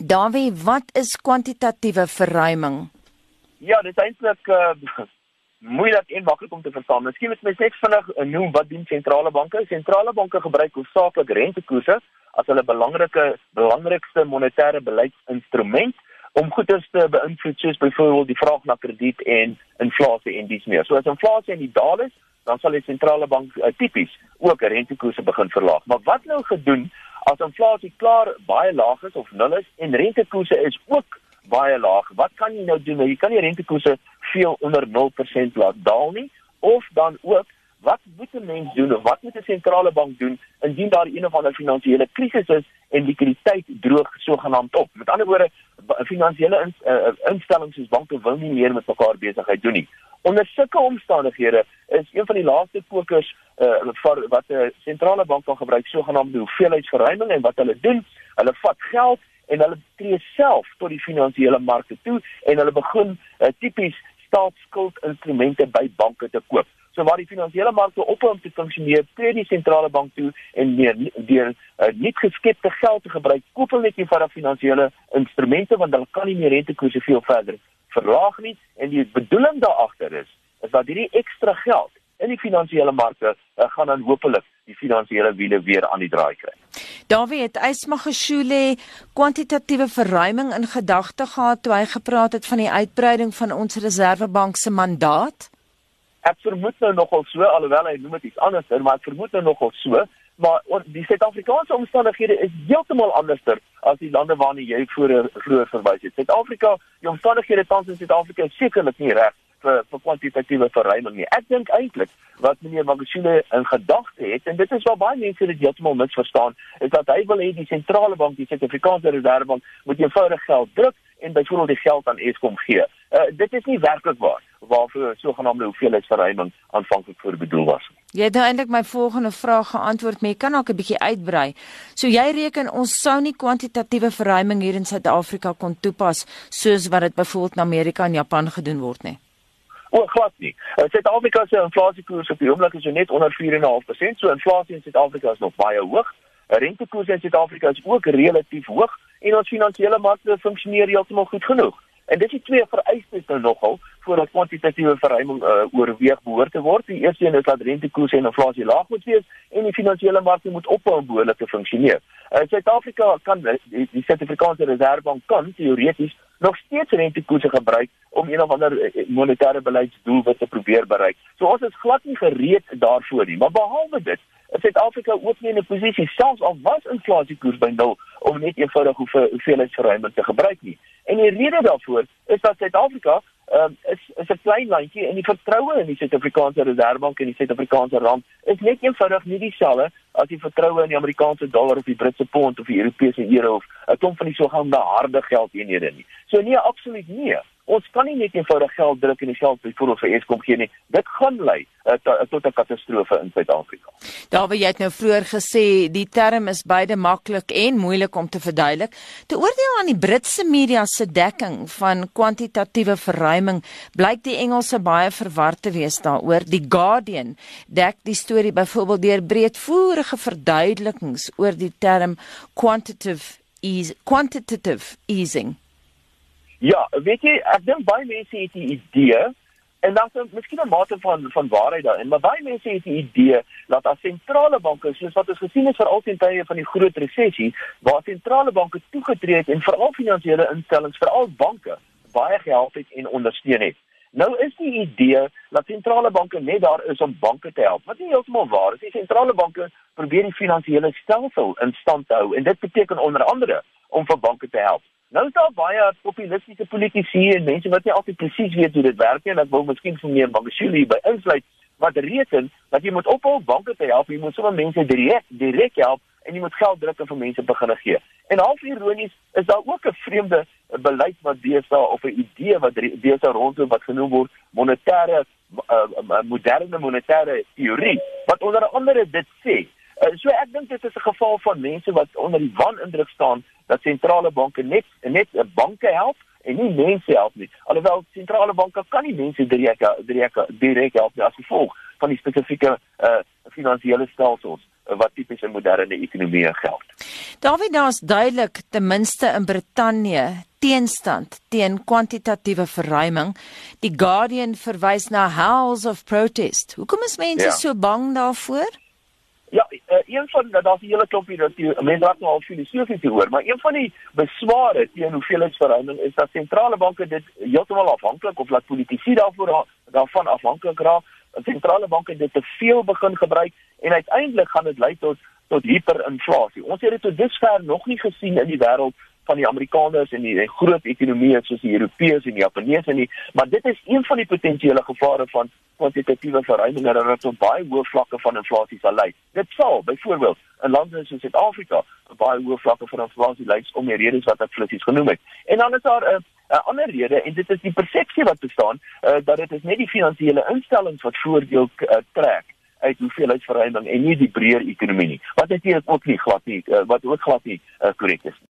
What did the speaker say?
Dawie, wat is kwantitatiewe verruiming? Ja, dit is eintlik uh, moeilik en maklik om te verstaan. Miskien moet mens net vinnig uh, noem wat doen sentrale banke? Sentrale banke gebruik hoofsaaklik rentekoerse as hulle belangrike belangrikste monetêre beleidsinstrument om goederes te beïnvloed soos byvoorbeeld die vraag na krediet en inflasie en dies meer. So as inflasie in die daal is, dan sal die sentrale bank uh, tipies ook rentekoerse begin verlaag. Maar wat nou gedoen as inflasie klaar baie laag is of nul is en rentekoerse is ook baie laag. Wat kan jy nou doen? Jy kan nie rentekoerse veel onder 0% laat daal nie of dan ook wat moet 'n mens doen of wat moet 'n sentrale bank doen indien daar een of ander finansiële krisis is en likwiditeit droog sogenaamd op. Met ander woorde, finansiële in, uh, instellings soos banke wil nie meer met mekaar besigheid doen nie. Onder sulke omstandighede is een van die laaste fokers uh, vir wat 'n sentrale bank kan gebruik sogenaamde hoeveelheidsverruiming en wat hulle doen, hulle vat geld en hulle tree self tot die finansiële markte toe en hulle begin uh, tipies staatsskuldinstrumente by banke te koop. So waar die finansiële markte ophou om te funksioneer, tree die sentrale bank toe en meer deur uh, nie geskepte geld te gebruik, koop hulle net nie vir finansiële instrumente want hulle kan nie meer rentekoerse veel verder verlaag nie en die bedoeling daar agter is is dat hierdie ekstra geld in die finansiële markte uh, gaan dan hopelik die finansiële wiele weer aan die draai kry. Dawie het Ysmagashule kwantitatiewe verruiming in gedagte gehad toe hy gepraat het van die uitbreiding van ons reservebank se mandaat. Ek vermoed nou nogal so alhoewel hy noem dit iets anders, maar ek vermoed nou nogal so maar die Suid-Afrikaanse omstandighede is heeltemal anderster as die lande waarna jy vroeër vroeër verwys het. Suid-Afrika, die omstandighede tans in Suid-Afrika is sekerlik nie reg vir vir kwantitatiewe verruiming nie. Ek dink eintlik wat meneer Magashule in gedagte het en dit is waar baie mense dit heeltemal misverstaan, is dat hy wil hê die sentrale bank, die Suid-Afrikaanse Reservebank, moet eenvoudig geld druk en byvoorbeeld die geld aan Eskom gee. Uh, dit is nie werklik waar waarvoor sogenaamde hoeveelheidsverruiming aanvanklik voor bedoel was. Jy het nou eintlik my volgende vraag geantwoord, maar jy kan dalk 'n bietjie uitbrei. So jy reken ons sou nie kwantitatiewe verruiming hier in Suid-Afrika kon toepas soos wat dit byvoorbeeld in Amerika en Japan gedoen word nie. O, glad nie. Uh, Suid-Afrika se inflasiekoers op die oomblik is net onder 4.5%, so inflasie in Suid-Afrika is nog baie hoog. Rentekoerse in Suid-Afrika is ook relatief hoog en ons finansiële markte funksioneer heeltemal goed genoeg. En dis die twee vereistes nou nogal voordat kwantitatiewe verruiming uh, oorweeg behoort te word. Die eerste een is dat rentekoerse en inflasie laag moet wees en die finansiële markte moet ophou om behoorlik te funksioneer. Uh, Suid-Afrika kan die, die Suid-Afrikaanse Reservebank kan teoreties nog steeds rentekoerse gebruik om een of ander monetêre beleidsdoelwit te probeer bereik. So ons is glad nie gereed daarvoor nie. Maar behalwe dit, is Suid-Afrika ook nie in 'n posisie selfs al was inflasiekoers by 0 om net eenvoudig hoeveelheidsverruiming te gebruik nie. En die rede daarvoor is dat Suid-Afrika um, is is 'n klein landjie en die vertroue in die Suid-Afrikaanse Reservebank en die Suid-Afrikaanse rand is net eenvoudig nie dieselfde as die vertroue in die Amerikaanse dollar of die Britse pond of die Europese euro of 'n klomp van die sogenaamde harde geldeenhede nie. So nee, absoluut nie. Ons kan nie net eenvoudig geld druk en die geld byvoorbeeld vir Eskom gee nie. Dit gaan lei uh, tot 'n katastrofe in Suid-Afrika. Daar wie jy het nou vroeër gesê die term is beide maklik en moeilik om te verduidelik. Te oordeel aan die Britse media se dekking van kwantitatiewe verruiming, blyk die Engelse baie verward te wees daaroor. Die Guardian dek die storie byvoorbeeld deur breedvoerige verduidelikings oor die term quantitative ease quantitative easing. Ja, weet jy, ek dink baie mense het 'n idee en dan is miskien 'n mate van van waarheid daarin, maar baie mense het 'n idee dat as sentrale banke, soos wat ons gesien het vir altyd tye van die groot resessie, waar sentrale banke toegetree het en veral finansiële instellings, veral banke, baie gehelp het en ondersteun het. Nou is die idee dat sentrale banke net daar is om banke te help. Wat nie heeltemal waar is nie. Sentrale banke probeer die finansiële stelsel in stand hou en dit beteken onder andere om vir banke te help. Nou is daar baie populistiese politici en mense wat nie altyd presies weet hoe dit werk nie en ek wil miskien vir meer Magashule by insluit wat reken dat jy moet ophou banke te help, jy moet sommer mense direk direk help en jy moet geld druk en vir mense begin gee. En half ironies is daar ook 'n vreemde beleid wat deesdae of 'n idee wat deesdae rondom wat genoem word monetêre uh, moderne monetêre teorie wat onder andere dit sê Uh, so ek dink dit is 'n geval van mense wat onder die wanindruk staan dat sentrale banke net net 'n banke help en nie mense help nie. Alhoewel sentrale banke kan nie mense direk direk direk help as gevolg van die spesifieke uh finansiële stelsels wat tipies in moderne ekonomieë geld. David, daar's duidelik ten minste in Brittanje teenstand teen kwantitatiewe verruiming. Die Guardian verwys na howls of protest. Hoekom is mense ja. so bang daarvoor? Ja, uh, een van daar's 'n hele klompie dat die mense raak nou al filosofies hoor, maar een van die besware teen hoeveelheidsverhouding is dat sentrale banke dit heeltemal afhanklik of laat politici daarvoor daarvan afhanklik raak. Sentrale banke dit te veel begin gebruik en uiteindelik gaan dit lei tot tot hiperinflasie. Ons het dit tot dusver nog nie gesien in die wêreld van die Amerikaners en die, die groot ekonomieë soos die Europeërs en die Japaneese nie, maar dit is een van die potensiële gevare van kwantitatiewe verruiming dat dit tot baie hoë vlakke van inflasie sal lei. Dit sal byvoorbeeld in lande soos Suid-Afrika baie hoë vlakke van inflasie lei om die redes wat ek flissies genoem het. En dan is daar 'n uh, 'n ander rede en dit is die persepsie wat bestaan uh, dat dit is net die finansiële instellings wat voordeel uh, trek uit hoeveelheidsverruiming en nie die breër ekonomie nie. Wat dit ook nie glad nie uh, wat ook glad nie korrek uh, is.